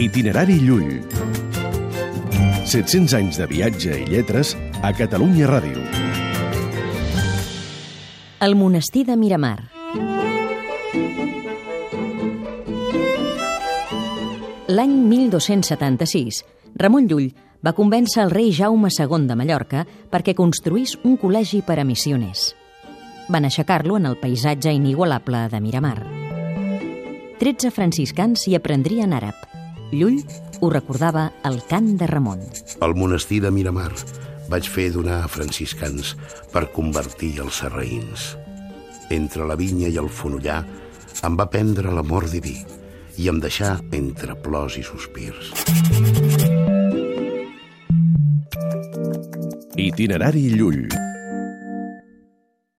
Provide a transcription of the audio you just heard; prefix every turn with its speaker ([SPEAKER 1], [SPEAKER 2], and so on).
[SPEAKER 1] Itinerari Llull. 700 anys de viatge i lletres a Catalunya Ràdio.
[SPEAKER 2] El monestir de Miramar. L'any 1276, Ramon Llull va convèncer el rei Jaume II de Mallorca perquè construís un col·legi per a missioners. Van aixecar-lo en el paisatge inigualable de Miramar. 13 franciscans hi aprendrien àrab. Llull ho recordava al cant de Ramon.
[SPEAKER 3] Al monestir de Miramar vaig fer donar a franciscans per convertir els serraïns. Entre la vinya i el fonollar em va prendre l'amor diví i em deixà entre plors i sospirs.
[SPEAKER 1] Itinerari Llull.